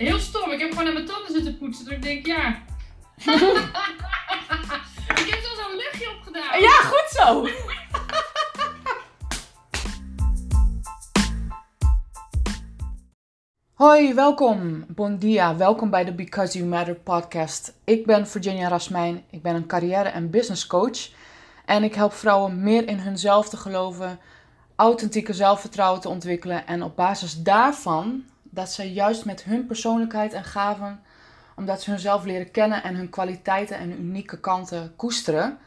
Heel stom. Ik heb gewoon aan mijn tanden zitten poetsen. Dus ik denk, ja. ik heb zelfs al een luchtje opgedaan. Ja, goed zo. Hoi, welkom. Bon dia. Welkom bij de Because You Matter podcast. Ik ben Virginia Rasmijn. Ik ben een carrière- en business coach. En ik help vrouwen meer in hunzelf te geloven, authentieke zelfvertrouwen te ontwikkelen. En op basis daarvan dat ze juist met hun persoonlijkheid en gaven, omdat ze hunzelf leren kennen en hun kwaliteiten en unieke kanten koesteren,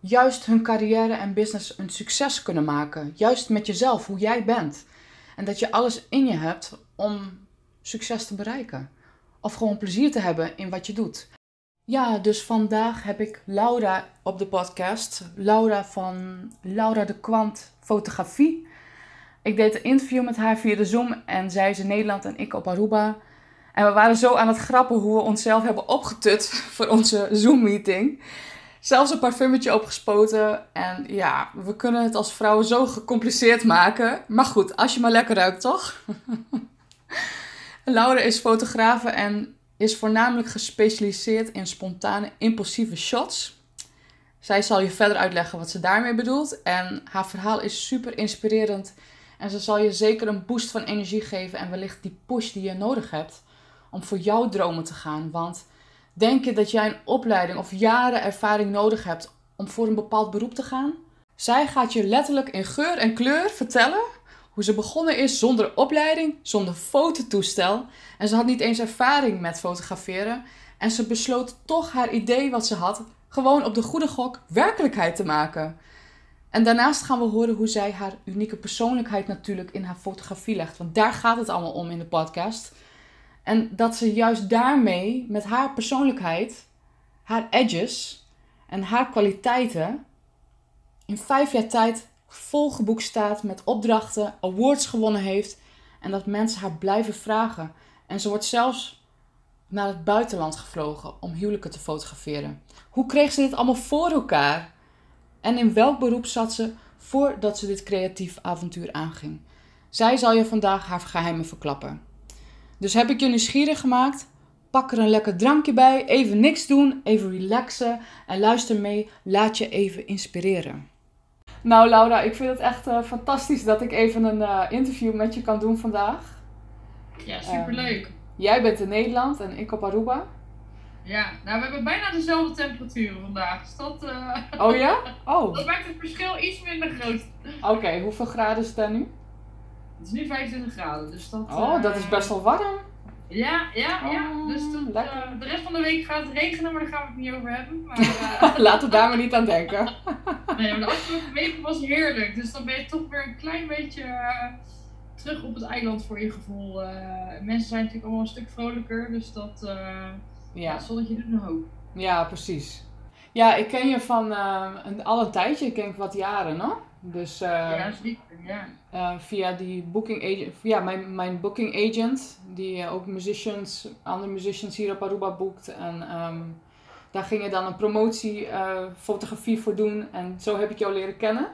juist hun carrière en business een succes kunnen maken. Juist met jezelf, hoe jij bent. En dat je alles in je hebt om succes te bereiken. Of gewoon plezier te hebben in wat je doet. Ja, dus vandaag heb ik Laura op de podcast. Laura van Laura de Kwant Fotografie. Ik deed een interview met haar via de Zoom en zij in Nederland en ik op Aruba. En we waren zo aan het grappen hoe we onszelf hebben opgetut voor onze Zoom-meeting. Zelfs een parfumetje opgespoten. En ja, we kunnen het als vrouwen zo gecompliceerd maken. Maar goed, als je maar lekker ruikt, toch? Laura is fotografe en is voornamelijk gespecialiseerd in spontane, impulsieve shots. Zij zal je verder uitleggen wat ze daarmee bedoelt. En haar verhaal is super inspirerend. En ze zal je zeker een boost van energie geven en wellicht die push die je nodig hebt om voor jouw dromen te gaan. Want denk je dat jij een opleiding of jaren ervaring nodig hebt om voor een bepaald beroep te gaan? Zij gaat je letterlijk in geur en kleur vertellen hoe ze begonnen is zonder opleiding, zonder fototoestel. En ze had niet eens ervaring met fotograferen. En ze besloot toch haar idee wat ze had gewoon op de goede gok werkelijkheid te maken. En daarnaast gaan we horen hoe zij haar unieke persoonlijkheid natuurlijk in haar fotografie legt. Want daar gaat het allemaal om in de podcast. En dat ze juist daarmee, met haar persoonlijkheid, haar edges en haar kwaliteiten, in vijf jaar tijd volgeboekt staat met opdrachten, awards gewonnen heeft. En dat mensen haar blijven vragen. En ze wordt zelfs naar het buitenland gevlogen om huwelijken te fotograferen. Hoe kreeg ze dit allemaal voor elkaar? En in welk beroep zat ze voordat ze dit creatief avontuur aanging? Zij zal je vandaag haar geheimen verklappen. Dus heb ik je nieuwsgierig gemaakt? Pak er een lekker drankje bij, even niks doen, even relaxen en luister mee. Laat je even inspireren. Nou Laura, ik vind het echt uh, fantastisch dat ik even een uh, interview met je kan doen vandaag. Ja, superleuk. Um, jij bent in Nederland en ik op Aruba. Ja, nou we hebben bijna dezelfde temperaturen vandaag. Dus dat, uh, oh ja? Oh. dat maakt het verschil iets minder groot. Oké, okay, hoeveel graden is het daar nu? Het is nu 25 graden, dus dat... Oh, dat is best wel warm. Ja, ja, ja. Oh, dus dat, lekker. de rest van de week gaat het regenen, maar daar gaan we het niet over hebben. Maar, Laten we daar maar niet aan denken. nee, maar de afgelopen week was heerlijk. Dus dan ben je toch weer een klein beetje terug op het eiland voor je gevoel. Mensen zijn natuurlijk allemaal een stuk vrolijker, dus dat, ja. het zonnetje doet een hoop. Ja, precies. Ja, ik ken je van uh, een, al een tijdje, ik denk wat jaren, no? Dus, ja, zeker, ja. via die booking agent, ja, mijn, mijn booking agent, die ook musicians, andere musicians hier op Aruba boekt. En um, daar ging je dan een promotie fotografie voor doen. En zo heb ik jou leren kennen.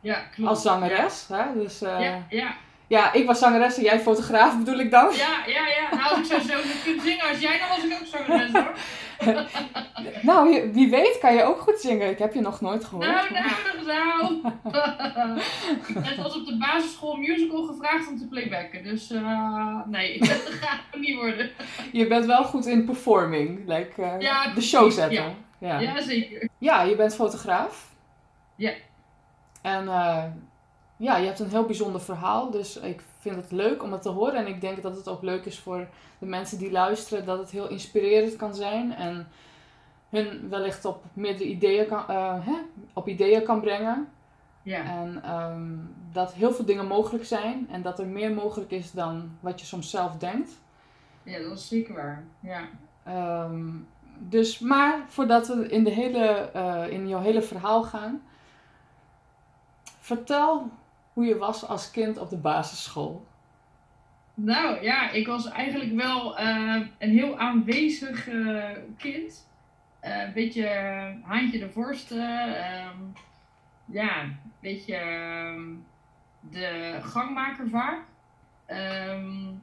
Ja, klopt. Als zangeres. Ja. Hè? Dus, ja, ja. Ja, ik was zangeres en jij fotograaf bedoel ik dan? Ja, ja, ja. Nou, als ik zou zo kunnen zingen als jij, dan was ik ook zangeres hoor. nou, wie weet kan je ook goed zingen. Ik heb je nog nooit gehoord. Nou, nou, nou. Net was op de basisschool musical gevraagd om te playbacken. Dus uh, nee, dat gaat het niet worden. Je bent wel goed in performing. Like, uh, ja, de show zetten. Ja. Ja. ja, zeker. Ja, je bent fotograaf. Ja. En... Uh, ja, je hebt een heel bijzonder verhaal. Dus ik vind het leuk om het te horen. En ik denk dat het ook leuk is voor de mensen die luisteren. Dat het heel inspirerend kan zijn. En hun wellicht op meerdere ideeën kan, uh, hè, op ideeën kan brengen. Ja. En um, dat heel veel dingen mogelijk zijn. En dat er meer mogelijk is dan wat je soms zelf denkt. Ja, dat is zeker waar. Ja. Um, dus, maar voordat we in, de hele, uh, in jouw hele verhaal gaan. Vertel hoe je was als kind op de basisschool? Nou ja, ik was eigenlijk wel uh, een heel aanwezig uh, kind. Uh, een beetje handje de vorst. Um, ja, een beetje ehm, de gangmaker vaak. Um,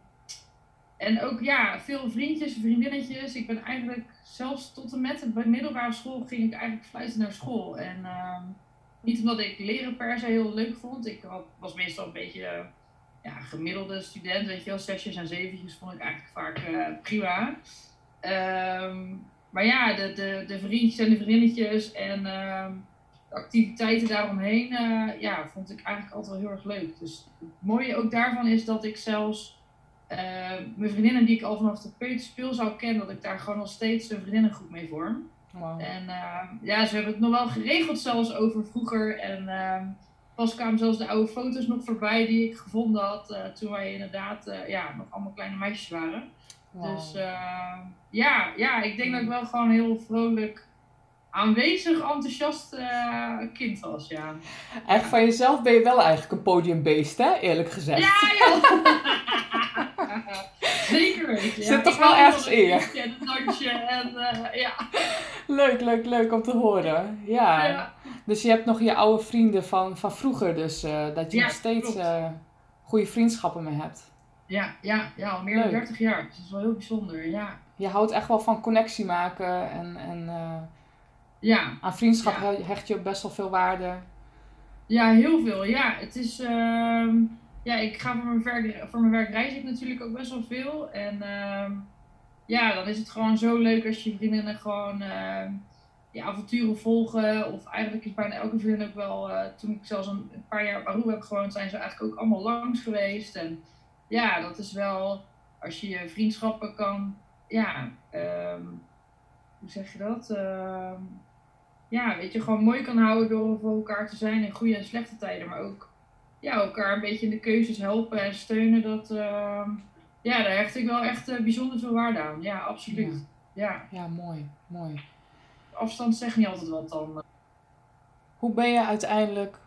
en ook ja, veel vriendjes, vriendinnetjes. Ik ben eigenlijk zelfs tot en met de middelbare school ging ik eigenlijk fluiten naar school. En ehm, niet omdat ik leren per se heel leuk vond. Ik was meestal een beetje ja, gemiddelde student, weet je wel. Zesjes en zeventjes vond ik eigenlijk vaak uh, prima. Ehm, maar ja, de, de, de vriendjes en de vriendinnetjes en ehm, de activiteiten daaromheen, uh, ja, vond ik eigenlijk altijd wel heel erg leuk. Dus het mooie ook daarvan is dat ik zelfs uh, mijn vriendinnen die ik al vanaf de peuterspeel zou kennen, dat ik daar gewoon nog steeds een vriendinnengroep mee vorm. Wow. En uh, ja, ze hebben het nog wel geregeld zelfs over vroeger. En uh, pas kwamen zelfs de oude foto's nog voorbij die ik gevonden had uh, toen wij inderdaad ja, nog allemaal kleine meisjes waren. Wow. Dus ja, ja, ik denk dat ik wel gewoon heel vrolijk aanwezig, enthousiast uh, kind was, ja. Eigenlijk van jezelf ben je wel eigenlijk een podiumbeest, hè? Eerlijk gezegd. Ja, ja. Zeker weten. Zit toch wel ergens in je. En een dansje en uh, ja. Leuk, leuk, leuk om te horen. Ja. ja. Dus je hebt nog je oude vrienden van, van vroeger, dus uh, dat je nog steeds goede vriendschappen mee hebt. Ja, ja, ja, al meer dan 30 jaar. Dus dat is wel heel bijzonder, ja. Je houdt echt wel van connectie maken en, en ja. Aan vriendschap hecht je ook best wel veel waarde. Ja, heel veel. Ja, het is. Uh, ja, ik ga voor mijn, werk, voor mijn werk reis ik natuurlijk ook best wel veel. En uh, ja, dan is het gewoon zo leuk als je vriendinnen gewoon uh, je avonturen volgen. Of eigenlijk is bijna elke vriendin ook wel. Uh, toen ik zelfs een, paar jaar op Aruba heb gewoond, zijn ze eigenlijk ook allemaal langs geweest. En ja, dat is wel. Als je je vriendschappen kan. Ja, um, hoe zeg je dat? Uh, ja, weet je, gewoon mooi kan houden door voor elkaar te zijn in goede en slechte tijden. Maar ook ja, elkaar een beetje in de keuzes helpen en steunen. Dat, ja, daar hecht ik wel echt uh, bijzonder veel waarde aan. Ja, absoluut. Ja, ja. ja mooi, mooi. Afstand zegt niet altijd wat dan. Hoe ben je uiteindelijk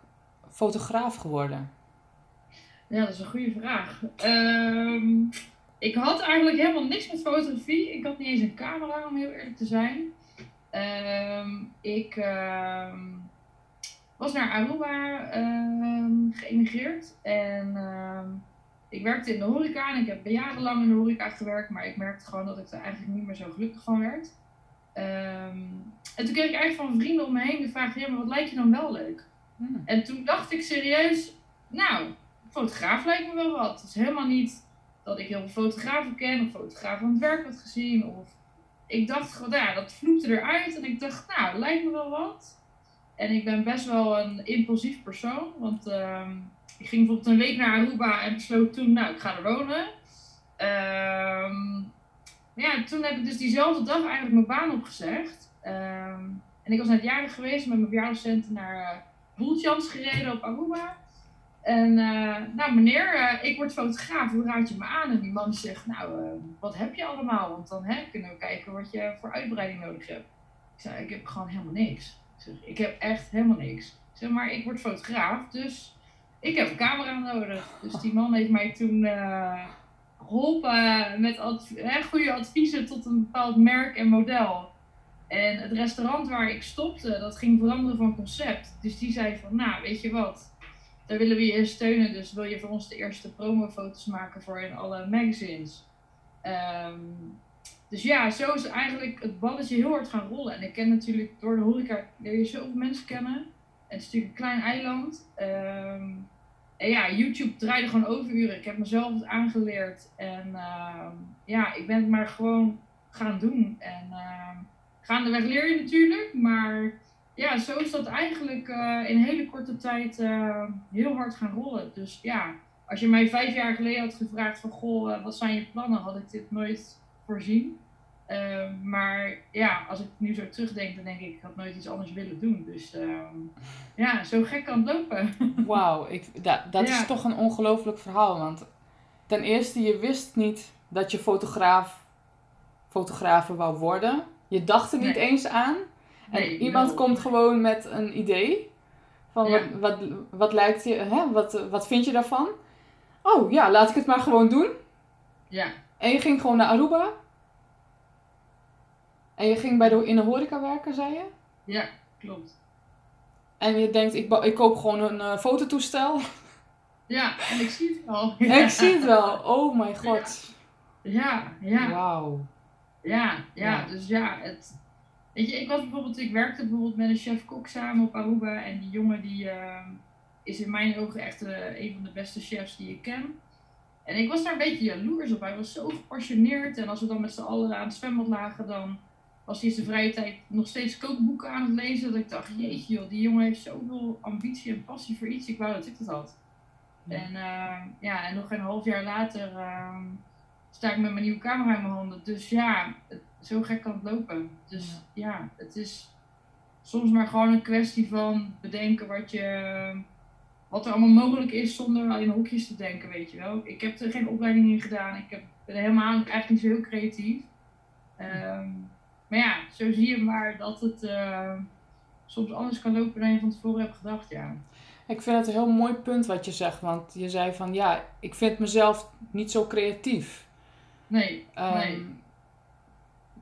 fotograaf geworden? Ja, dat is een goede vraag. Um, ik had eigenlijk helemaal niks met fotografie. Ik had niet eens een camera, om heel eerlijk te zijn. Um, ik um, was naar Aruba geëmigreerd en ik werkte in de horeca en ik heb jarenlang in de horeca gewerkt, maar ik merkte gewoon dat ik er eigenlijk niet meer zo gelukkig van werd. en toen kreeg ik eigenlijk van vrienden om me heen de vraag, ja, maar wat lijkt je dan wel leuk? Hmm. En toen dacht ik serieus, nou, fotograaf lijkt me wel wat. Het is helemaal niet dat ik heel veel fotografen ken of fotografen aan het werk had gezien of ik dacht gewoon, ja, dat vloekte eruit. En ik dacht, nou, lijkt me wel wat. En ik ben best wel een impulsief persoon. Want uh, ik ging bijvoorbeeld een week naar Aruba en besloot toen, nou, ik ga er wonen. Um, ja, toen heb ik dus diezelfde dag eigenlijk mijn baan opgezegd. Um, en ik was net jaren geweest met mijn verjaardagscenten naar uh, Boeltjans gereden op Aruba. En uh, nou meneer, uh, ik word fotograaf, hoe raad je me aan? En die man zegt, nou, wat heb je allemaal? Want dan hè, kunnen we kijken wat je voor uitbreiding nodig hebt. Ik zei, ik heb gewoon helemaal niks. Ik zeg, ik heb echt helemaal niks. Ik zeg, maar ik word fotograaf, dus ik heb een camera nodig. Dus die man heeft mij toen geholpen met hè, goede adviezen tot een bepaald merk en model. En het restaurant waar ik stopte, dat ging veranderen van concept. Dus die zei van, nou, weet je wat daar willen we je steunen. Dus wil je voor ons de eerste promofoto's maken voor in alle magazines. Um, dus ja, zo is eigenlijk het balletje heel hard gaan rollen. En ik ken natuurlijk door de horeca leer je zoveel mensen kennen. En het is natuurlijk een klein eiland. Um, en ja, YouTube draaide gewoon overuren. Ik heb mezelf het aangeleerd. En uh, ja, ik ben het maar gewoon gaan doen. En uh, gaandeweg leer natuurlijk. Maar ja, zo is dat eigenlijk uh, in hele korte tijd uh, heel hard gaan rollen. Dus ja, als je mij vijf jaar geleden had gevraagd van goh, uh, wat zijn je plannen, had ik dit nooit voorzien. Maar ja, als ik nu zo terugdenk, dan denk ik, ik had nooit iets anders willen doen. Dus ja, zo gek kan het lopen. Wauw, dat, dat is toch een ongelooflijk verhaal. Want ten eerste, je wist niet dat je fotograaf, fotografe wou worden. Je dacht er niet eens aan. En iemand komt gewoon met een idee. Van wat, wat, wat lijkt je, hè? Wat, wat vind je daarvan? Oh ja, laat ik het maar gewoon doen. Ja. En je ging gewoon naar Aruba. En je ging bij de, in de horeca werken, zei je? Ja, klopt. En je denkt, ik, ik koop gewoon een uh, fototoestel. Ja, en ik zie het wel. ik zie het wel. Oh mijn god. Ja, ja. Wauw. Ja, ja, dus ja, het, weet je, ik was bijvoorbeeld, ik werkte bijvoorbeeld met een chef-kok samen op Aruba en die jongen die uh, is in mijn ogen echt uh, een van de beste chefs die ik ken. En ik was daar een beetje jaloers op. Hij was zo gepassioneerd en als we dan met z'n allen aan het zwembad lagen, dan was hij in zijn vrije tijd nog steeds kookboeken aan het lezen. Dat ik dacht, jeetje joh, die jongen heeft zoveel ambitie en passie voor iets. Ik wou dat ik dat had. En, uh, ja, en nog een half jaar later uh, sta ik met mijn nieuwe camera in mijn handen. Dus ja, het, zo gek kan het lopen. Dus ja. ja, het is soms maar gewoon een kwestie van bedenken wat je wat er allemaal mogelijk is zonder in hokjes te denken, weet je wel. Ik heb er geen opleiding in gedaan. Ik heb, ben helemaal eigenlijk niet zo heel creatief. Um, maar ja, zo zie je maar dat het uh, soms anders kan lopen dan je van tevoren hebt gedacht, ja. Ik vind het een heel mooi punt wat je zegt, want je zei van ja, ik vind mezelf niet zo creatief. Nee, um, nee.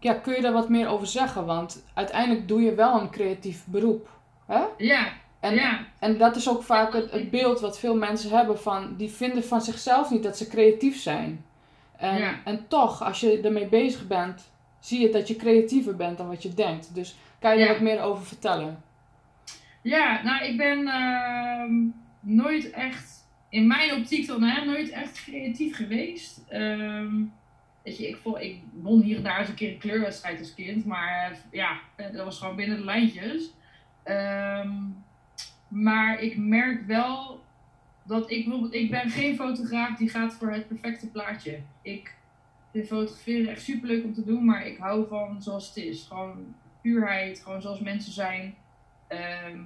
Ja, kun je daar wat meer over zeggen? Want uiteindelijk doe je wel een creatief beroep. Hè? Ja, en, ja. en dat is ook vaak het, het, beeld wat veel mensen hebben van, die vinden van zichzelf niet dat ze creatief zijn. En, ja. en toch, als je ermee bezig bent, zie je dat je creatiever bent dan wat je denkt. Dus kan je Ja. er wat meer over vertellen? Ja, nou, ik ben ehm, nooit echt, in mijn optiek dan, hè, nooit echt creatief geweest. Ehm, weet je, ik, vond, ik won hier en daar eens een keer een kleurwedstrijd als kind, maar ja, eh, dat was gewoon binnen de lijntjes. Ehm, maar ik merk wel dat ik bijvoorbeeld, ik ben geen fotograaf die gaat voor het perfecte plaatje. Ik vind fotograferen echt super leuk om te doen, maar ik hou van zoals het is. Gewoon puurheid, gewoon zoals mensen zijn. Ehm,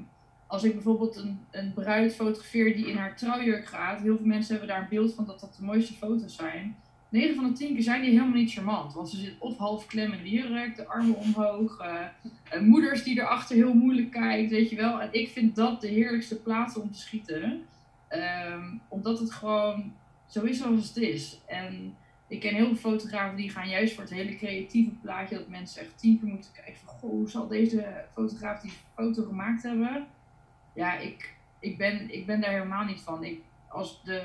als ik bijvoorbeeld een, een bruid fotografeer die in haar trouwjurk gaat, heel veel mensen hebben daar een beeld van dat dat de mooiste foto's zijn. 9 van de 10 keer zijn die helemaal niet charmant. Want ze zit of half klem in de de armen omhoog. eh, eh, moeders die erachter heel moeilijk kijkt, weet je wel. En ik vind dat de heerlijkste plaatsen om te schieten. Ehm, omdat het gewoon zo is zoals het is. En ik ken heel veel fotografen die gaan juist voor het hele creatieve plaatje. Dat mensen echt tien keer moeten kijken van, goh, hoe zal deze fotograaf die foto gemaakt hebben? Ja, ik, ik, ben, ik ben daar helemaal niet van. Ik, als de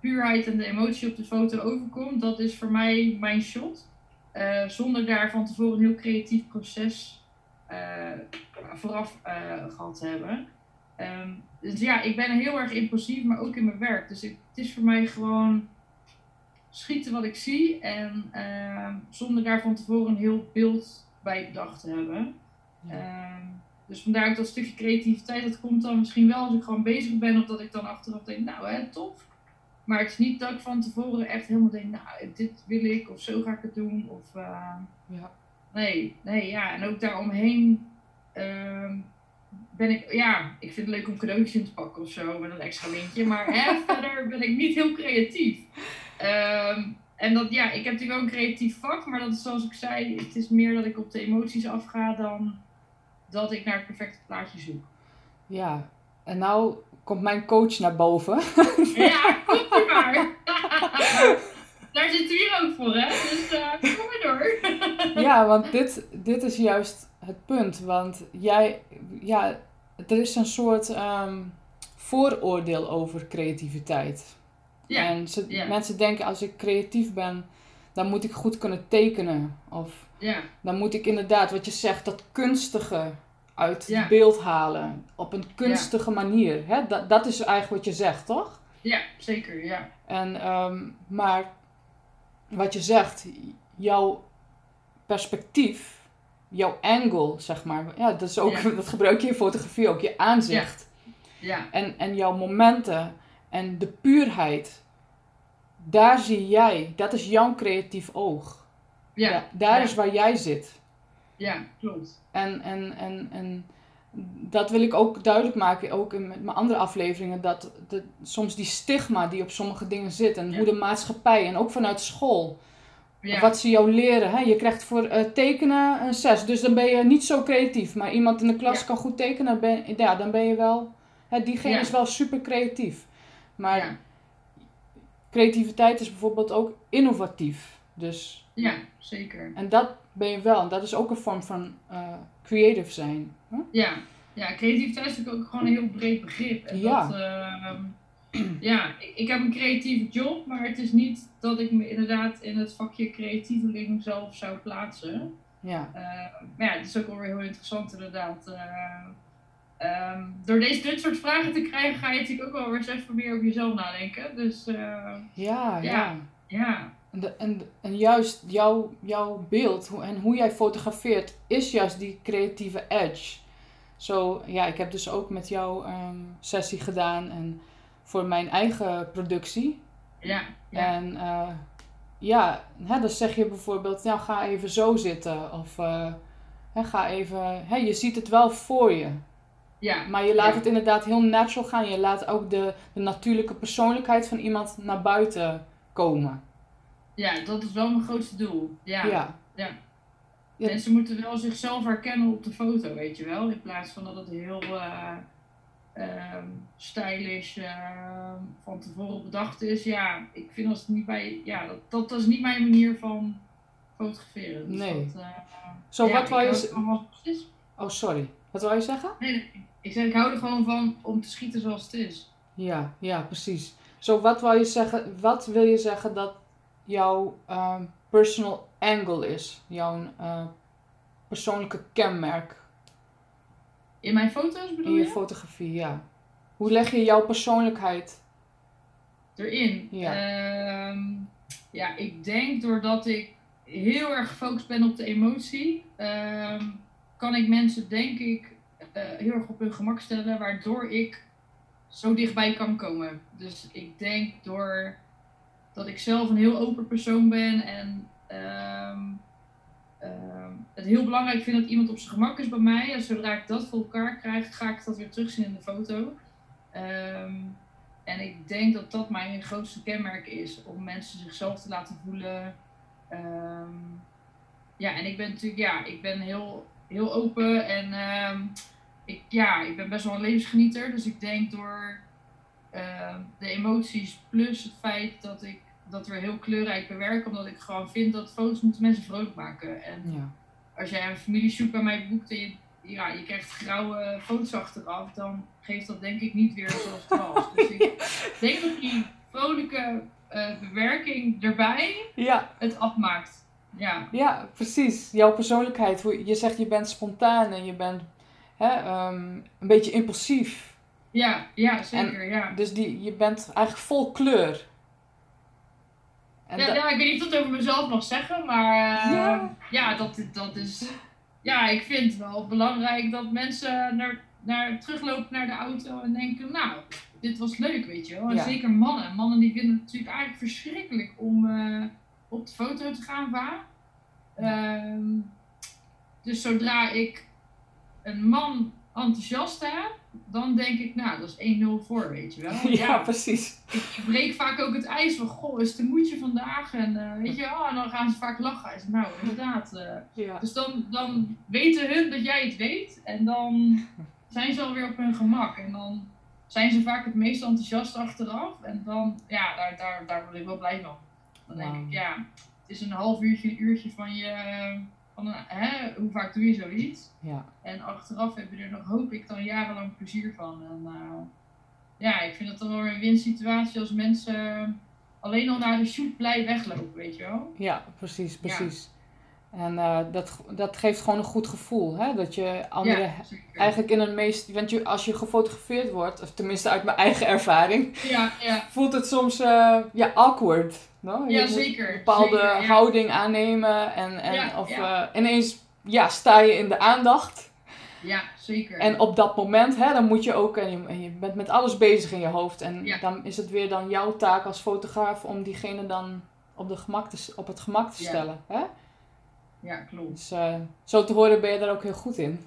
puurheid en de emotie op de foto overkomt, dat is voor mij mijn shot. Eh, zonder daar van tevoren een heel creatief proces eh, vooraf eh, gehad te hebben. Ehm, dus ja, ik ben heel erg impulsief, maar ook in mijn werk. Dus het is voor mij gewoon schieten wat ik zie en ehm, zonder daar van tevoren een heel beeld bij bedacht te hebben. Ehm, dus vandaar ook dat stukje creativiteit, dat komt dan misschien wel als ik gewoon bezig ben of dat ik dan achteraf denk, nou hè, tof. Maar het is niet dat ik van tevoren echt helemaal denk, nou dit wil ik of zo ga ik het doen. Of, eh, Ja. Nee, nee, ja. En ook daaromheen ehm ben ik, ja, ik vind het leuk om cadeautjes in te pakken of zo met een extra lintje. Maar hè, verder ben ik niet heel creatief. Ehm, en dat, ja, ik heb natuurlijk wel een creatief vak, maar dat is zoals ik zei, het is meer dat ik op de emoties afga dan dat ik naar het perfecte plaatje zoek. Ja. En nou komt mijn coach naar boven. Ja, kom maar maar. Daar zitten we hier ook voor, hè? Dus eh, kom maar door. ja, want dit, dit is juist het punt. Want jij, ja, er is een soort ehm, vooroordeel over creativiteit. Ja, En ze, ja. mensen denken als ik creatief ben, dan moet ik goed kunnen tekenen. Of ja, dan moet ik inderdaad, wat je zegt, dat kunstige uit Ja. het beeld halen. Op een kunstige manier. Hè? Dat, dat is eigenlijk wat je zegt, toch? ja, zeker, ja. En, ehm, maar wat je zegt, jouw perspectief, jouw angle, zeg maar. Ja, dat, is ook, dat gebruik je in fotografie ook, je aanzicht. Ja, En, en jouw momenten en de puurheid, daar zie jij, dat is jouw creatief oog. ja, Da- daar ja. is waar jij zit. ja, klopt. En, en, en, en dat wil ik ook duidelijk maken, ook in met mijn andere afleveringen, dat de, soms die stigma die op sommige dingen zit en Ja. hoe de maatschappij en ook vanuit school, Ja, wat ze jou leren. Hè? Je krijgt voor eh, tekenen een 6, dus dan ben je niet zo creatief. Maar iemand in de klas Ja. kan goed tekenen, ben, ja, dan ben je wel, hè, diegene is wel super creatief. Maar ja, creativiteit is bijvoorbeeld ook innovatief. Dus, ja, zeker. en dat ben je wel. En dat is ook een vorm van eh, creative zijn. Huh? Ja, ja, creativiteit is natuurlijk ook gewoon een heel breed begrip. En Ja. dat, ehm, ja, ik, ik, heb een creatieve job, maar het is niet dat ik me inderdaad in het vakje creatieveling zelf zou plaatsen. Ja. Uh, maar ja, het is ook wel weer heel interessant inderdaad. Uh, um, door deze, dit soort vragen te krijgen ga je natuurlijk ook wel weer eens even meer over jezelf nadenken. Dus uh, ja, ja. ja. ja. En, en, en juist jouw, jouw beeld en hoe jij fotografeert is juist die creatieve edge. Zo, ja, ik heb dus ook met jou um, sessie gedaan en voor mijn eigen productie. Ja. ja. En uh, ja, hè, dan zeg je bijvoorbeeld, nou ga even zo zitten. Of uh, hè, ga even, hè, je ziet het wel voor je. Ja. Maar je laat het inderdaad heel natural gaan. Je laat ook de, de natuurlijke persoonlijkheid van iemand naar buiten komen. Ja, dat is wel mijn grootste doel. Ja. ja. ja. Mensen moeten wel zichzelf herkennen op de foto, weet je wel. In plaats van dat het heel uh, uh, stylish uh, van tevoren bedacht is. Ja, ik vind als het niet bij. Ja, dat, dat, is niet mijn manier van fotograferen. Dus nee. Dat, Zo, wat wil je. Oh, sorry. Wat wil je zeggen? Nee, nee, ik zeg, ik hou er gewoon van om te schieten zoals het is. Ja, ja, precies. Zo, wat wil je zeggen? Wat wil je zeggen dat jouw uh, personal angle is? Jouw uh, persoonlijke kenmerk? In mijn foto's bedoel je? In je fotografie, ja. Hoe leg je jouw persoonlijkheid erin? Ja. Uh, ja, ik denk doordat ik heel erg gefocust ben op de emotie, ehm, kan ik mensen denk ik heel erg op hun gemak stellen, waardoor ik zo dichtbij kan komen. Dus ik denk door dat ik zelf een heel open persoon ben en um, um, het heel belangrijk vind dat iemand op zijn gemak is bij mij. En zodra ik dat voor elkaar krijg, ga ik dat weer terugzien in de foto. Um, en ik denk dat dat mijn grootste kenmerk is, om mensen zichzelf te laten voelen. ja, en ik ben natuurlijk, ja, ik ben heel, heel open en ik, ja, ik ben best wel een levensgenieter. Dus ik denk door de emoties plus het feit dat ik dat weer heel kleurrijk bewerk, omdat ik gewoon vind dat foto's moeten mensen vrolijk maken. En ja. als jij een familieshoot bij mij boekt en je, ja, je krijgt grauwe foto's achteraf, dan geeft dat denk ik niet weer zoals het was. dus ik denk dat die vrolijke uh, bewerking erbij ja. het afmaakt. Ja. ja, precies. Jouw persoonlijkheid. Je zegt je bent spontaan en je bent hè, um, een beetje impulsief. Ja, ja zeker. En ja. Dus die, je bent eigenlijk vol kleur. Ja, ja, ik weet niet of ik dat over mezelf mag zeggen, maar uh, ja, ja dat, dat is. Ja, ik vind het wel belangrijk dat mensen naar, naar, teruglopen naar de auto en denken: Nou, dit was leuk, weet je wel. Zeker mannen. Mannen die vinden het natuurlijk eigenlijk verschrikkelijk om uh, op de foto te gaan vaak. Uh, dus zodra ik een man enthousiast heb, dan denk ik, nou, dat is 1-0 voor, weet je wel. Ja, ja, precies. Ik breek vaak ook het ijs van, goh, is de moedje vandaag? En uh, weet je, oh, en dan gaan ze vaak lachen. Ik zeg, nou, inderdaad. Uh, ja. Dus dan, dan weten hun dat jij het weet. En dan zijn ze alweer op hun gemak. En dan zijn ze vaak het meest enthousiast achteraf. En dan, ja, daar, daar, daar word ik wel blij van. Dan denk ik, ja, het is een half uurtje, een uurtje van je van hè, hoe vaak doe je zoiets? Ja. En achteraf heb je er nog, hoop ik, dan jarenlang plezier van. En uh, ja, ik vind het dan wel een winsituatie als mensen alleen al naar de shoot blij weglopen, weet je wel? Ja, precies, precies. En uh, dat, dat geeft gewoon een goed gevoel, hè? Dat je anderen ja, eigenlijk in een meest... Want je, als je gefotografeerd wordt, of tenminste uit mijn eigen ervaring... Ja, ja. Voelt het soms uh, ja, awkward. No? Je ja, zeker. Een bepaalde zeker, houding aannemen. En, en of uh, ineens ja, sta je in de aandacht. Ja, zeker. En op dat moment, hè, dan moet je ook... En je, en je bent met alles bezig in je hoofd. En dan is het weer dan jouw taak als fotograaf... om diegene dan op, de gemak te, op het gemak te stellen. Hè? Ja, klopt. Dus uh, zo te horen ben je daar ook heel goed in.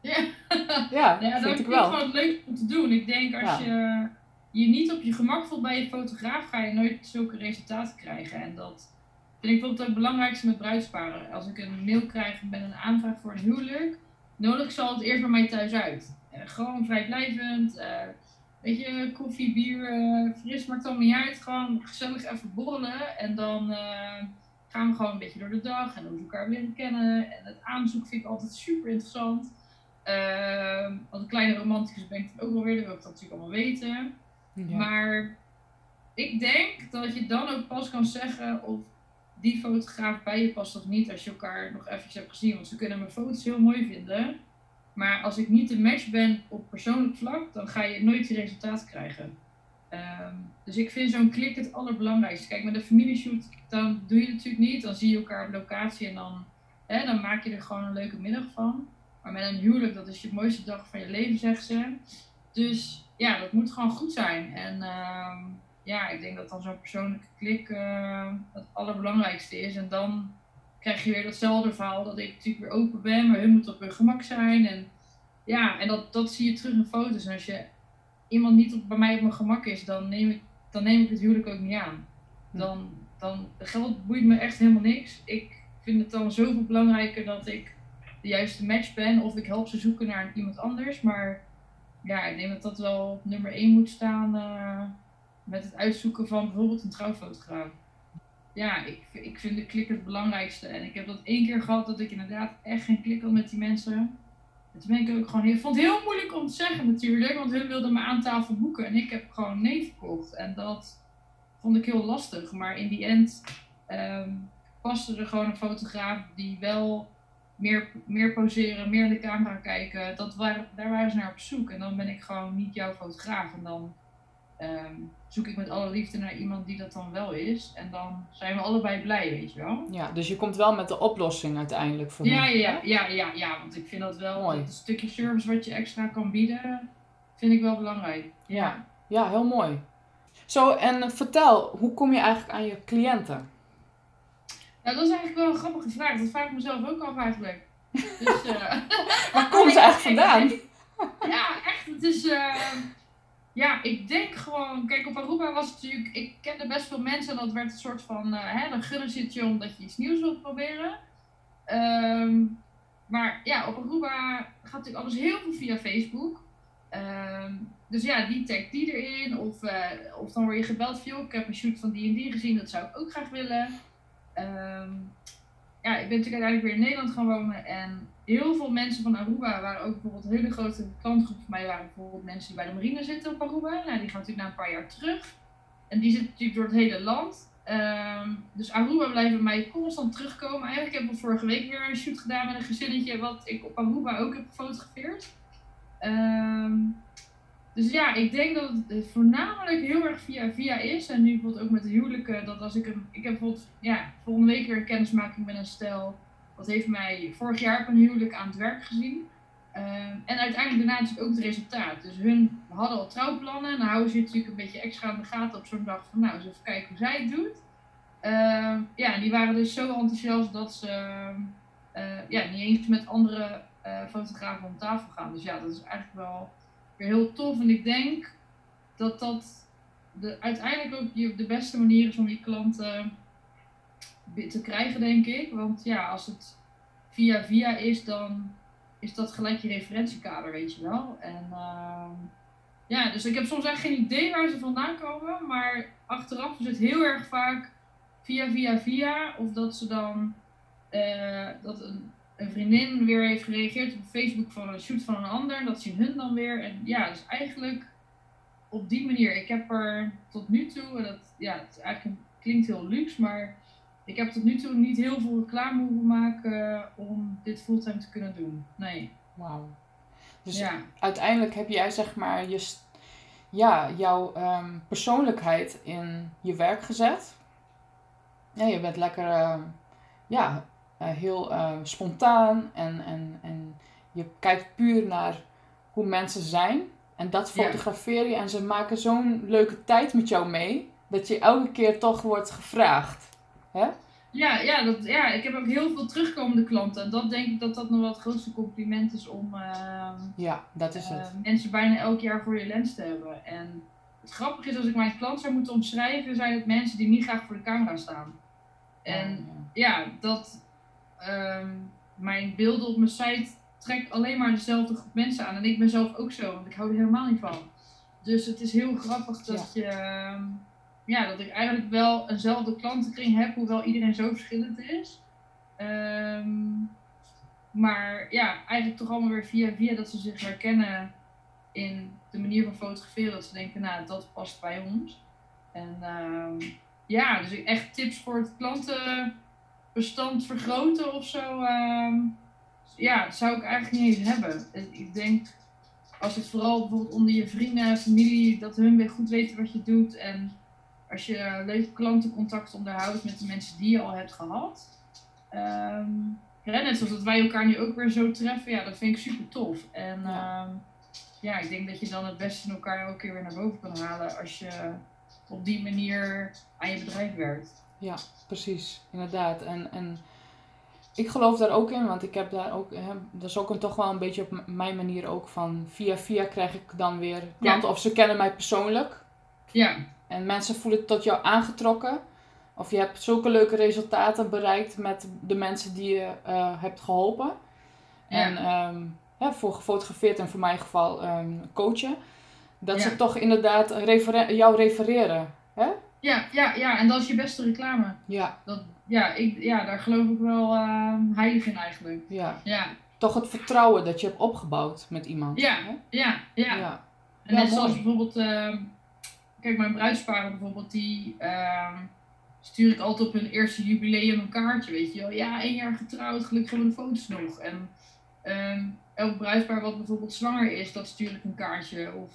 Ja, ja, ja vind ik wel. Gewoon leuk om te doen. Ik denk als je je niet op je gemak voelt bij je fotograaf, ga je nooit zulke resultaten krijgen. En dat vind ik bijvoorbeeld ook het belangrijkste met bruidsparen. Als ik een mail krijg met een aanvraag voor een huwelijk, nodig zal het eerst bij mij thuis uit. Uh, gewoon vrijblijvend. Uh, weet je, koffie, bier, uh, fris, maakt allemaal niet uit. Gewoon gezellig even borrelen. En dan gaan we gewoon een beetje door de dag en we elkaar leren kennen. En het aanzoek vind ik altijd super interessant. Uh, als een kleine romanticus ben ik ook wel weer, dat wil ik dat natuurlijk allemaal weten. Maar ik denk dat je dan ook pas kan zeggen of die fotograaf bij je past of niet als je elkaar nog eventjes hebt gezien. Want ze kunnen mijn foto's heel mooi vinden. Maar als ik niet een match ben op persoonlijk vlak, dan ga je nooit die resultaten krijgen. Ehm, dus ik vind zo'n klik het allerbelangrijkste. Kijk, met een familieshoot, dan doe je natuurlijk niet. Dan zie je elkaar op locatie en dan, hè, dan maak je er gewoon een leuke middag van. Maar met een huwelijk, dat is je mooiste dag van je leven, zegt ze. Dus ja, dat moet gewoon goed zijn. En ehm, ja, ik denk dat dan zo'n persoonlijke klik uh, het allerbelangrijkste is. En dan krijg je weer datzelfde verhaal dat ik natuurlijk weer open ben, maar hun moet op hun gemak zijn. En ja, en dat, dat zie je terug in foto's. En als je iemand niet op, bij mij op mijn gemak is, dan neem ik, dan neem ik het huwelijk ook niet aan. Hm. Dan, dan, geld boeit me echt helemaal niks. Ik vind het dan zoveel belangrijker dat ik de juiste match ben of ik help ze zoeken naar iemand anders. Maar ja, ik denk dat dat wel op nummer 1 moet staan uh, met het uitzoeken van bijvoorbeeld een trouwfotograaf. Ja, ik, ik vind de klik het belangrijkste. En ik heb dat één keer gehad dat ik inderdaad echt geen klik had met die mensen. En toen ik ook gewoon heel, vond het heel moeilijk om te zeggen natuurlijk, want hun wilden me aan tafel boeken en ik heb gewoon nee verkocht. En dat vond ik heel lastig. Maar in die end um, paste er gewoon een fotograaf die wel meer, meer poseren, meer in de camera kijken. Dat daar waren ze naar op zoek. En dan ben ik gewoon niet jouw fotograaf. En dan ehm, zoek ik met alle liefde naar iemand die dat dan wel is. En dan zijn we allebei blij, weet je wel. Ja, dus je komt wel met de oplossing uiteindelijk voor ja, Ja, ja, ja, ja, want ik vind dat wel mooi. een stukje service wat je extra kan bieden, vind ik wel belangrijk. Ja, ja, heel mooi. Zo, en vertel, hoe kom je eigenlijk aan je cliënten? Ja, dat is eigenlijk wel een grappige vraag. Dat vraag ik mezelf ook af eigenlijk. Dus, uh, Waar komen ze eigenlijk vandaan? Ja, echt. Het is... Uh, ja, ik denk gewoon... Kijk, op Aruba was het natuurlijk... Ik kende best veel mensen en dat werd een soort van... Uh, hè, dan zit je omdat je iets nieuws wilt proberen. Um, maar ja, op Aruba gaat natuurlijk alles heel veel via Facebook. Um, dus ja, die tag die erin. Of, uh, of dan word je gebeld van... ik heb een shoot van die en die gezien. Dat zou ik ook graag willen. Um, ja, ik ben natuurlijk uiteindelijk weer in Nederland gaan wonen. En heel veel mensen van Aruba waren ook bijvoorbeeld een hele grote klantgroep van mij. waren bijvoorbeeld mensen die bij de marine zitten op Aruba. Nou, die gaan natuurlijk na een paar jaar terug. En die zitten natuurlijk door het hele land. Um, dus Aruba bij mij constant terugkomen. Eigenlijk heb ik vorige week weer een shoot gedaan met een gezinnetje wat ik op Aruba ook heb gefotografeerd. Um, dus ja, ik denk dat het voornamelijk heel erg via via is. En nu bijvoorbeeld ook met de huwelijken, dat als ik een. Ik heb bijvoorbeeld, ja, volgende week weer kennismaking met een stel. Dat heeft mij vorig jaar op een huwelijk aan het werk gezien. Ehm, en uiteindelijk daarna natuurlijk ook het resultaat. Dus hun hadden al trouwplannen. En dan houden ze natuurlijk een beetje extra aan de gaten op zo'n dag van nou, eens even kijken hoe zij het doet. Uh, ja, die waren dus zo enthousiast dat ze uh, ja, niet eens met andere uh, fotografen om tafel gaan. Dus ja, dat is eigenlijk wel heel tof. En ik denk dat dat de, uiteindelijk ook de beste manier is om je klanten te krijgen, denk ik. Want ja, als het via via is, dan is dat gelijk je referentiekader, weet je wel. En uh, ja, dus ik heb soms echt geen idee waar ze vandaan komen. Maar achteraf is het heel erg vaak via via via. Of dat ze dan uh, dat een een vriendin weer heeft gereageerd op Facebook van een shoot van een ander. Dat zien hun dan weer. En ja, dus eigenlijk op die manier. Ik heb er tot nu toe, en dat ja, het eigenlijk klinkt heel luxe, maar ik heb tot nu toe niet heel veel reclame hoeven maken om dit fulltime te kunnen doen. Nee. Wauw. Dus ja. uiteindelijk heb jij zeg maar je, ja, jouw ehm, persoonlijkheid in je werk gezet. Ja, je bent lekker, uh, ja, uh, heel uh, spontaan en, en, en je kijkt puur naar hoe mensen zijn. En dat fotografeer je en ze maken zo'n leuke tijd met jou mee, dat je elke keer toch wordt gevraagd. Hè? Ja, ja, dat, ja, ik heb ook heel veel terugkomende klanten. En dat denk ik dat dat nog wel het grootste compliment is om uh, ja, dat is het. mensen bijna elk jaar voor je lens te hebben. En het grappige is, als ik mijn klant zou moeten omschrijven, zijn het mensen die niet graag voor de camera staan. En oh, ja. ja, dat, um, mijn beelden op mijn site trekt alleen maar dezelfde groep mensen aan. En ik ben zelf ook zo, want ik hou er helemaal niet van. Dus het is heel grappig dat je. Ehm, ja, dat ik eigenlijk wel eenzelfde klantenkring heb, hoewel iedereen zo verschillend is. Um, maar ja, eigenlijk toch allemaal weer via via dat ze zich herkennen in de manier van fotograferen. Dat ze denken, nou, dat past bij ons. En ehm, ja, dus echt tips voor het klantenbestand vergroten of zo. Ehm, ja, zou ik eigenlijk niet eens hebben. Ik denk, als het vooral bijvoorbeeld onder je vrienden, familie, dat hun weer goed weten wat je doet. En als je leuke klantencontact onderhoudt met de mensen die je al hebt gehad. Um, net zoals dat wij elkaar nu ook weer zo treffen, ja, dat vind ik super tof. En ja. ja, ik denk dat je dan het beste in elkaar elke keer weer naar boven kan halen als je op die manier aan je bedrijf werkt. Ja, precies, inderdaad. En, en ik geloof daar ook in, want ik heb daar ook, hè, dat is ook een, toch wel een beetje op mijn manier ook van via via krijg ik dan weer klanten of ze kennen mij persoonlijk. Ja. En mensen voelen tot jou aangetrokken. Of je hebt zulke leuke resultaten bereikt met de mensen die je uh, hebt geholpen. Ja. En um, ja, voor gefotografeerd en voor mijn geval um, coachen. Dat ze toch inderdaad jou refereren. Hè? Ja, ja, ja, en dat is je beste reclame. Ja. Dat, ja, ik, ja, daar geloof ik wel uh, heilig in eigenlijk. Ja. ja. Toch het vertrouwen dat je hebt opgebouwd met iemand. Ja, hè? ja, ja. ja. En net zoals bijvoorbeeld, uh, kijk, mijn bruidsparen bijvoorbeeld, die uh, stuur ik altijd op hun eerste jubileum een kaartje, weet je wel. Ja, één jaar getrouwd, gelukkig hebben we de foto's nog. En ehm, elk bruidspaar wat bijvoorbeeld zwanger is, dat stuur ik een kaartje. Of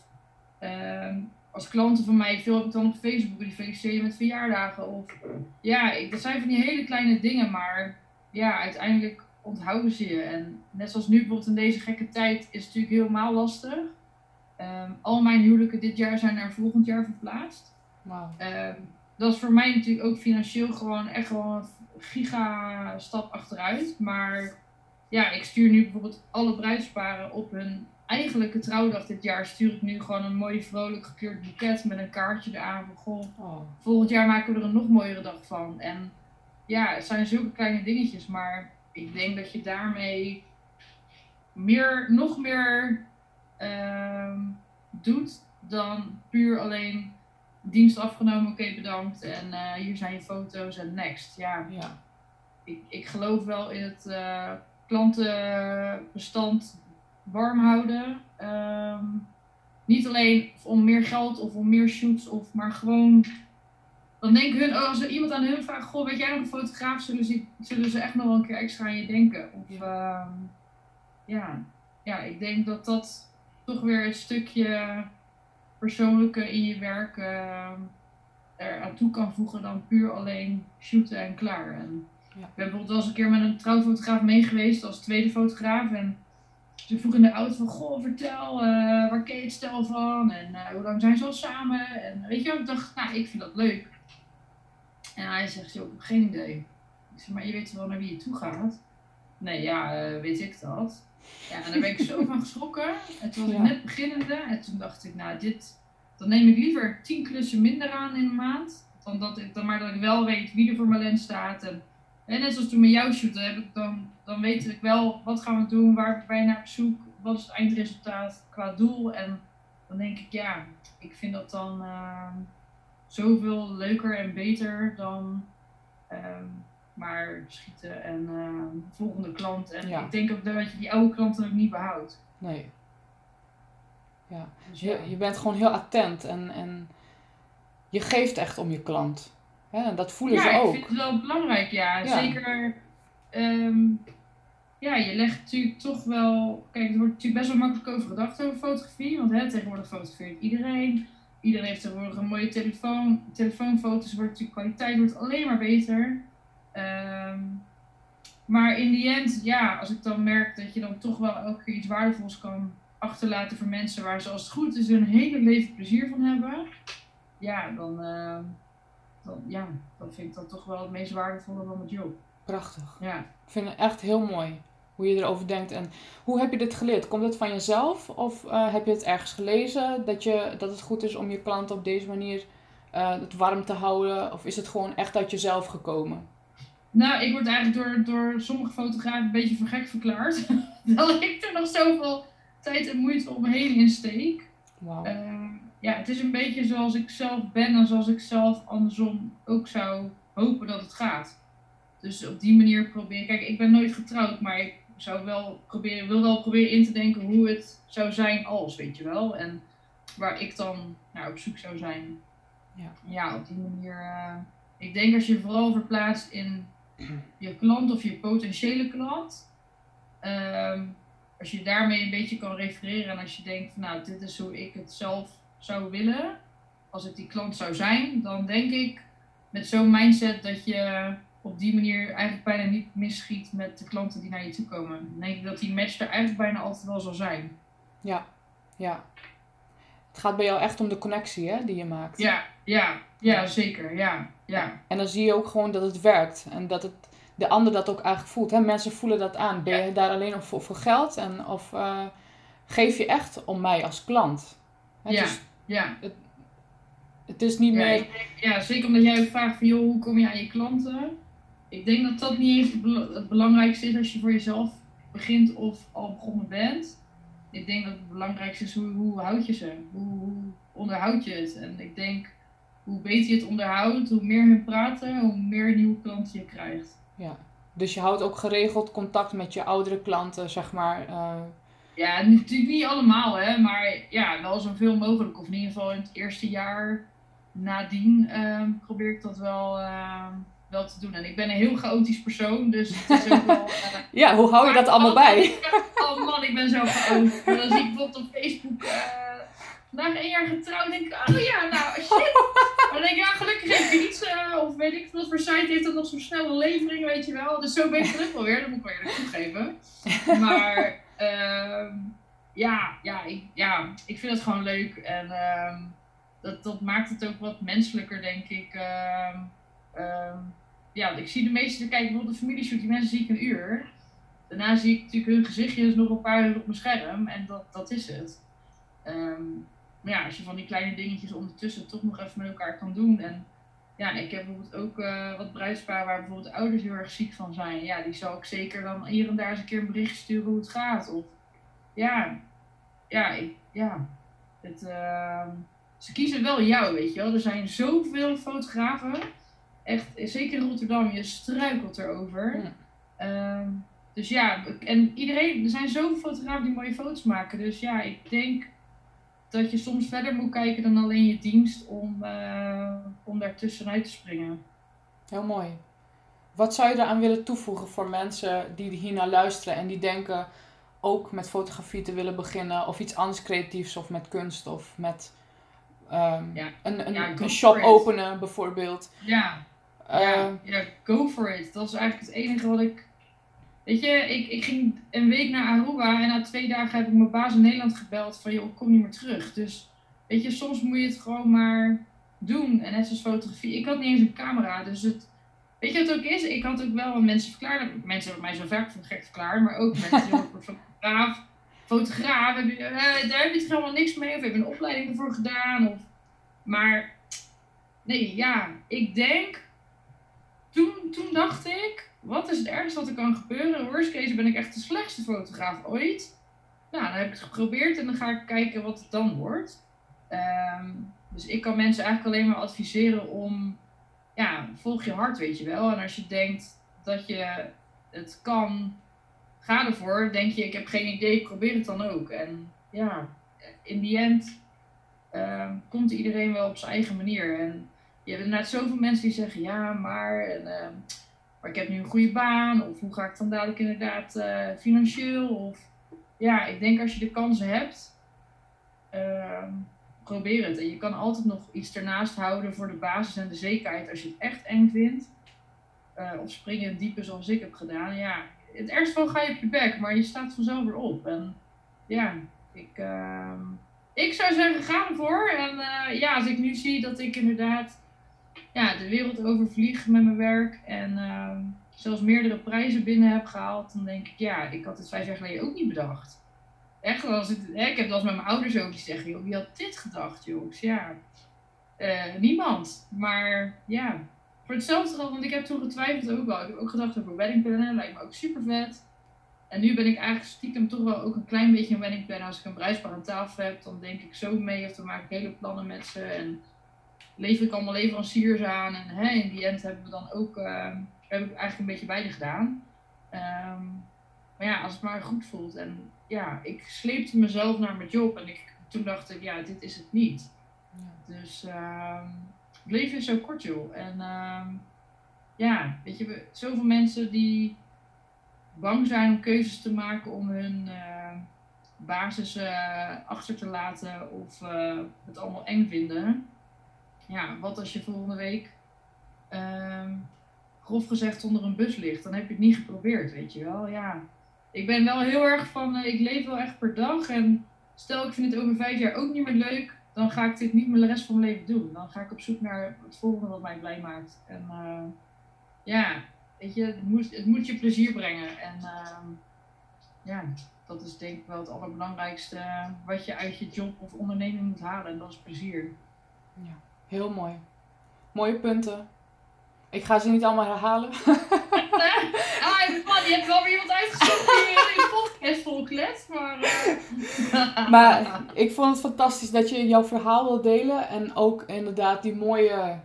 ehm, als klanten van mij, veel heb ik dan op Facebook, die feliciteer je met verjaardagen. Of ja, ik, dat zijn van die hele kleine dingen, maar ja, uiteindelijk onthouden ze je. En net zoals nu bijvoorbeeld in deze gekke tijd is het natuurlijk helemaal lastig. Ehm, al mijn huwelijken dit jaar zijn naar volgend jaar verplaatst. Wow. Um, dat is voor mij natuurlijk ook financieel gewoon echt wel een giga stap achteruit. Maar ja, ik stuur nu bijvoorbeeld alle bruidsparen op hun eigenlijke trouwdag dit jaar stuur ik nu gewoon een mooi vrolijk gekleurd boeket met een kaartje eraan van goh, oh. volgend jaar maken we er een nog mooiere dag van. En ja, het zijn zulke kleine dingetjes, maar ik denk dat je daarmee meer, nog meer uh, doet dan puur alleen dienst afgenomen, oké bedankt en uh, hier zijn je foto's en next. Ja, ja. Ik, ik geloof wel in het uh, klantenbestand warm houden. Um, niet alleen om meer geld of om meer shoots, of, maar gewoon. Dan denken hun, oh, als er iemand aan hun vraagt: Goh, weet jij nog een fotograaf? Zullen ze, zullen ze echt nog wel een keer extra aan je denken? Of ja. ja, ik denk dat dat toch weer een stukje persoonlijke in je werk uh, er aan toe kan voegen dan puur alleen shooten en klaar. En ja. Ik ben bijvoorbeeld wel eens een keer met een trouwfotograaf meegeweest als tweede fotograaf. En ze vroeg in de auto van, goh, vertel, uh, waar ken je het stel van? En uh, hoe lang zijn ze al samen? En weet je wel, ik dacht, nou, ik vind dat leuk. En hij zegt, joh, ik heb geen idee. Ik zeg, maar je weet wel naar wie je toe gaat? Nee, ja, weet ik dat. Ja, en daar ben ik zo van geschrokken. En toen was ik net beginnende. En toen dacht ik, nou, dit, dan neem ik liever tien klussen minder aan in een maand. Dan, dat ik, dan maar dat ik wel weet wie er voor mijn lens staat. En, en net zoals toen met jou shooten, heb ik dan dan weet ik wel wat gaan we doen, waar ben je naar op zoek, wat is het eindresultaat qua doel. En dan denk ik, ja, ik vind dat dan uh, zoveel leuker en beter dan uh, maar schieten en uh, volgende klant. En ik denk ook dat je die oude klanten ook niet behoudt. Nee. Ja, dus Je, je bent gewoon heel attent en, en je geeft echt om je klant. En dat voelen ze ook. Ja, ik vind het wel belangrijk, ja. ja. Zeker um, ja, je legt natuurlijk toch wel. Kijk, er wordt natuurlijk best wel makkelijk over gedacht over fotografie. Want hè, tegenwoordig fotografeert iedereen. Iedereen heeft tegenwoordig een mooie telefoon. Telefoonfoto's wordt natuurlijk kwaliteit wordt alleen maar beter. Um, maar in die end, ja, als ik dan merk dat je dan toch wel elke keer iets waardevols kan achterlaten voor mensen waar ze als het goed is hun hele leven plezier van hebben. Ja, dan, uh, dan, ja, dan vind ik dat toch wel het meest waardevolle van mijn job. Prachtig. Ja. Ik vind het echt heel mooi hoe je erover denkt. En hoe heb je dit geleerd? Komt het van jezelf of uh, heb je het ergens gelezen dat, je, dat het goed is om je klant op deze manier uh, het warm te houden? Of is het gewoon echt uit jezelf gekomen? Nou, ik word eigenlijk door, door sommige fotografen een beetje voor gek verklaard. dat ik er nog zoveel tijd en moeite omheen in steek. Wow. Uh, ja, het is een beetje zoals ik zelf ben en zoals ik zelf andersom ook zou hopen dat het gaat. Dus op die manier probeer Kijk, ik ben nooit getrouwd, maar ik zou wel proberen, wil wel proberen in te denken hoe het zou zijn als, weet je wel. En waar ik dan naar op zoek zou zijn. Ja, ja op die manier. Uh, ik denk als je vooral verplaatst in je klant of je potentiële klant. Ehm, als je daarmee een beetje kan refereren en als je denkt, van, nou, dit is hoe ik het zelf zou willen, als ik die klant zou zijn, dan denk ik met zo'n mindset dat je op die manier eigenlijk bijna niet misschiet met de klanten die naar je toe komen. Dan denk ik dat die match er eigenlijk bijna altijd wel zal zijn. Ja, ja. Het gaat bij jou echt om de connectie hè, die je maakt. Ja, ja, ja, zeker. Ja, ja. En dan zie je ook gewoon dat het werkt en dat het, de ander dat ook eigenlijk voelt. Hè? Mensen voelen dat aan. Ben je daar alleen voor, voor geld en, of uh, geef je echt om mij als klant? Hè? Ja, dus ja. Het, het is niet meer... ja, zeker omdat jij vraagt van, joh, hoe kom je aan je klanten? Ik denk dat dat niet eens het belangrijkste is als je voor jezelf begint of al begonnen bent. Ik denk dat het belangrijkste is hoe, hoe houd je ze? Hoe, hoe onderhoud je het? En ik denk, hoe beter je het onderhoudt, hoe meer hun praten, hoe meer nieuwe klanten je krijgt. Ja, dus je houdt ook geregeld contact met je oudere klanten, zeg maar. Uh... Ja, natuurlijk niet allemaal, hè, maar ja, wel zoveel mogelijk. Of in ieder geval in het eerste jaar nadien uh, probeer ik dat wel. Uh, wel te doen. En ik ben een heel chaotisch persoon, dus het is ook wel... Uh, ja, hoe hou je dat allemaal bij? oh man, ik ben zo chaotisch. dan zie ik bijvoorbeeld op Facebook... Vandaag één jaar getrouwd, denk ik, oh ja, nou, shit. dan denk ik, ja, gelukkig heeft iets, uh, of weet ik wat voor site heeft dat nog zo'n snelle levering, weet je wel. Dus zo ben ik terug wel weer, dat moet ik wel eerlijk toegeven. Maar, uh, ja, ja, ik, ja, ik vind het gewoon leuk en uh, dat, dat maakt het ook wat menselijker, denk ik. Uh, ja, ik zie de meeste, kijk bijvoorbeeld de familieshoot, die mensen zie ik een uur. Daarna zie ik natuurlijk hun gezichtjes nog een paar uur op mijn scherm en dat, dat is het. Um, maar ja, als je van die kleine dingetjes ondertussen toch nog even met elkaar kan doen. En ja, ik heb bijvoorbeeld ook uh, wat bruidsparen waar bijvoorbeeld ouders heel erg ziek van zijn. Ja, die zal ik zeker dan hier en daar eens een keer een bericht sturen hoe het gaat. Of ja, ja, ik, ja. Het, uh, ze kiezen wel jou, weet je wel. Er zijn zoveel fotografen echt, zeker in Rotterdam, je struikelt erover. Ja. Um, dus ja, en iedereen, er zijn zoveel fotografen die mooie foto's maken. Dus ja, ik denk dat je soms verder moet kijken dan alleen je dienst om, uh, om daartussenuit te springen. Heel mooi. Wat zou je eraan willen toevoegen voor mensen die hier naar luisteren en die denken ook met fotografie te willen beginnen of iets anders creatiefs of met kunst of met um, ja. een, een, een shop openen bijvoorbeeld? Ja, ja, ehm, ja, go for it. Dat is eigenlijk het enige wat ik. Weet je, ik, ik ging een week naar Aruba en na twee dagen heb ik mijn baas in Nederland gebeld van ik kom niet meer terug. Dus weet je, soms moet je het gewoon maar doen. En net zoals fotografie. Ik had niet eens een camera, dus het. Weet je wat het ook is? Ik had ook wel mensen verklaard. Mensen hebben mij zo vaak voor gek verklaard, maar ook mensen die fotograaf. Fotograaf, heb je, uh, daar heb je helemaal niks mee. Of heb je een opleiding ervoor gedaan. Of, maar nee, ja, ik denk toen, toen dacht ik, wat is het ergste wat er kan gebeuren? Worst case ben ik echt de slechtste fotograaf ooit. Nou, dan heb ik het geprobeerd en dan ga ik kijken wat het dan wordt. Ehm, dus ik kan mensen eigenlijk alleen maar adviseren om, ja, volg je hart, weet je wel. En als je denkt dat je het kan, ga ervoor. Denk je, ik heb geen idee, probeer het dan ook. En ja, in die end um, komt iedereen wel op zijn eigen manier. En je hebt inderdaad zoveel mensen die zeggen ja, maar, en, uh, maar ik heb nu een goede baan. Of hoe ga ik dan dadelijk inderdaad uh, financieel? Of ja, ik denk als je de kansen hebt, uh, probeer het. En je kan altijd nog iets ernaast houden voor de basis en de zekerheid als je het echt eng vindt. Eh, of springen in diepe zoals ik heb gedaan. Ja, het ergste wel ga je op je bek, maar je staat vanzelf weer op. En ja, ik, ehm, ik zou zeggen, ga ervoor. En uh, ja, als ik nu zie dat ik inderdaad ja, de wereld overvlieg met mijn werk en uh, zelfs meerdere prijzen binnen heb gehaald, dan denk ik, ja, ik had het vijf jaar geleden ook niet bedacht. Echt, als het, hè, ik heb als met mijn ouders ook die zeggen, joh, wie had dit gedacht, jongens? Ja, uh, niemand. Maar ja, voor hetzelfde geld, want ik heb toen getwijfeld ook wel. Ik heb ook gedacht over wedding plannen, lijkt me ook super vet. En nu ben ik eigenlijk stiekem toch wel ook een klein beetje een wedding planner. Als ik een bruidspaar aan tafel heb, dan denk ik zo mee of dan maak ik hele plannen met ze. En lever ik allemaal leveranciers aan. En hè, in die end hebben we dan ook, uh, heb ik eigenlijk een beetje beide gedaan. Um, Maar ja, als het maar goed voelt. En ja, ik sleepte mezelf naar mijn job en ik, toen dacht ik, ja, dit is het niet. Ja. Dus uh, het leven is zo kort, joh. En ja, weet je, zoveel mensen die bang zijn om keuzes te maken om hun uh, basis uh, achter te laten of uh, het allemaal eng vinden. Ja, wat als je volgende week ehm, grof gezegd onder een bus ligt? Dan heb je het niet geprobeerd, weet je wel. Ja, ik ben wel heel erg van, ik leef wel echt per dag en stel ik vind het over vijf jaar ook niet meer leuk, dan ga ik dit niet meer de rest van mijn leven doen. Dan ga ik op zoek naar het volgende wat mij blij maakt. En ja, weet je, het moet, het moet je plezier brengen. En uh, ja, dat is denk ik wel het allerbelangrijkste wat je uit je job of onderneming moet halen. En dat is plezier. Ja, heel mooi. Mooie punten. Ik ga ze niet allemaal herhalen. ah, man, je hebt wel weer iemand uitgezocht die in de podcast volgelet. Maar, uh... maar ik vond het fantastisch dat je jouw verhaal wil delen. En ook inderdaad die mooie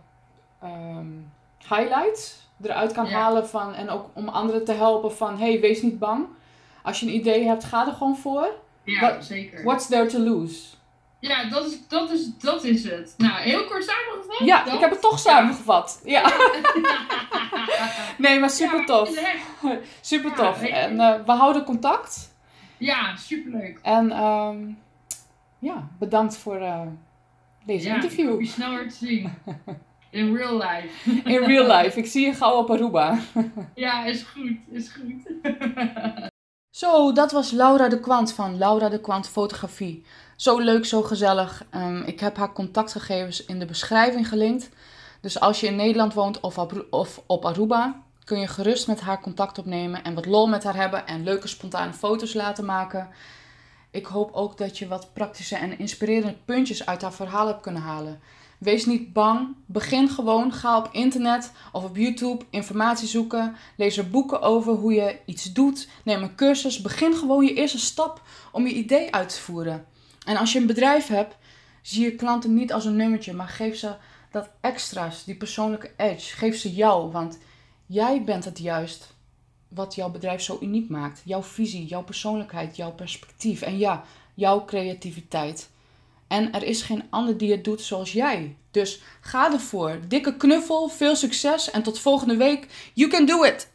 um, highlights eruit kan halen van, en ook om anderen te helpen van, hey, wees niet bang. Als je een idee hebt, ga er gewoon voor. Ja, What, zeker. What's there to lose? Ja, dat is, dat, is, dat is het. Nou, heel kort samengevat. Ja, ik heb het toch samengevat. Ja. nee, maar super tof. super tof. en uh, we houden contact. Ja, superleuk. En um, ja, bedankt voor uh, deze interview. Ja, snel weer te zien. In real life. In real life. Ik zie je gauw op Aruba. ja, is goed. Is goed. zo, dat was Laura de Kwant van Laura de Kwant Fotografie. Zo leuk, zo gezellig. Um, ik heb haar contactgegevens in de beschrijving gelinkt. Dus als je in Nederland woont of of op Aruba, kun je gerust met haar contact opnemen en wat lol met haar hebben en leuke spontane foto's laten maken. Ik hoop ook dat je wat praktische en inspirerende puntjes uit haar verhaal hebt kunnen halen. Wees niet bang. Begin gewoon. Ga op internet of op YouTube informatie zoeken. Lees er boeken over hoe je iets doet. Neem een cursus. Begin gewoon je eerste stap om je idee uit te voeren. En als je een bedrijf hebt, zie je klanten niet als een nummertje, maar geef ze dat extra's, die persoonlijke edge. Geef ze jou, want jij bent het juist wat jouw bedrijf zo uniek maakt. Jouw visie, jouw persoonlijkheid, jouw perspectief en ja, jouw creativiteit. En er is geen ander die het doet zoals jij. Dus ga ervoor. Dikke knuffel, veel succes en tot volgende week. You can do it!